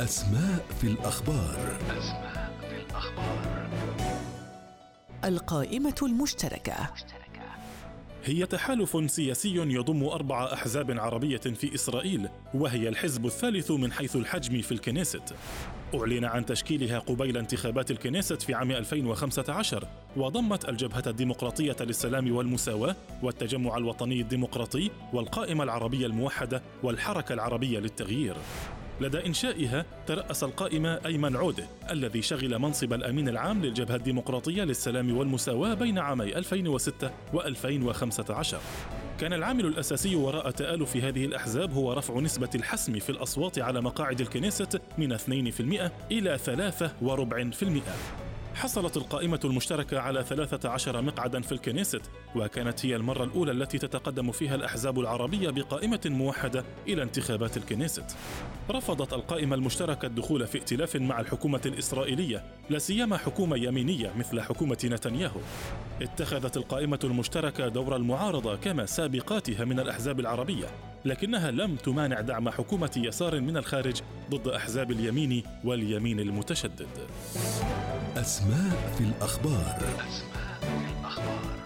أسماء في الأخبار. أسماء في الأخبار القائمة المشتركة. هي تحالف سياسي يضم أربع أحزاب عربية في إسرائيل وهي الحزب الثالث من حيث الحجم في الكنيست. أعلن عن تشكيلها قبيل انتخابات الكنيست في عام 2015 وضمت الجبهة الديمقراطية للسلام والمساواة والتجمع الوطني الديمقراطي والقائمة العربية الموحدة والحركة العربية للتغيير. لدى إنشائها ترأس القائمة أيمن عودة الذي شغل منصب الأمين العام للجبهة الديمقراطية للسلام والمساواة بين عامي 2006 و2015 كان العامل الأساسي وراء تآلف هذه الأحزاب هو رفع نسبة الحسم في الأصوات على مقاعد الكنيست من 2% إلى 3.4% حصلت القائمة المشتركة على 13 مقعدا في الكنيست وكانت هي المرة الأولى التي تتقدم فيها الأحزاب العربية بقائمة موحدة إلى انتخابات الكنيست. رفضت القائمة المشتركة الدخول في ائتلاف مع الحكومة الإسرائيلية لا سيما حكومة يمينية مثل حكومة نتنياهو. اتخذت القائمة المشتركة دور المعارضة كما سابقاتها من الأحزاب العربية لكنها لم تمانع دعم حكومة يسار من الخارج ضد أحزاب اليمين واليمين المتشدد. أسماء في الأخبار. أسماء في الأخبار.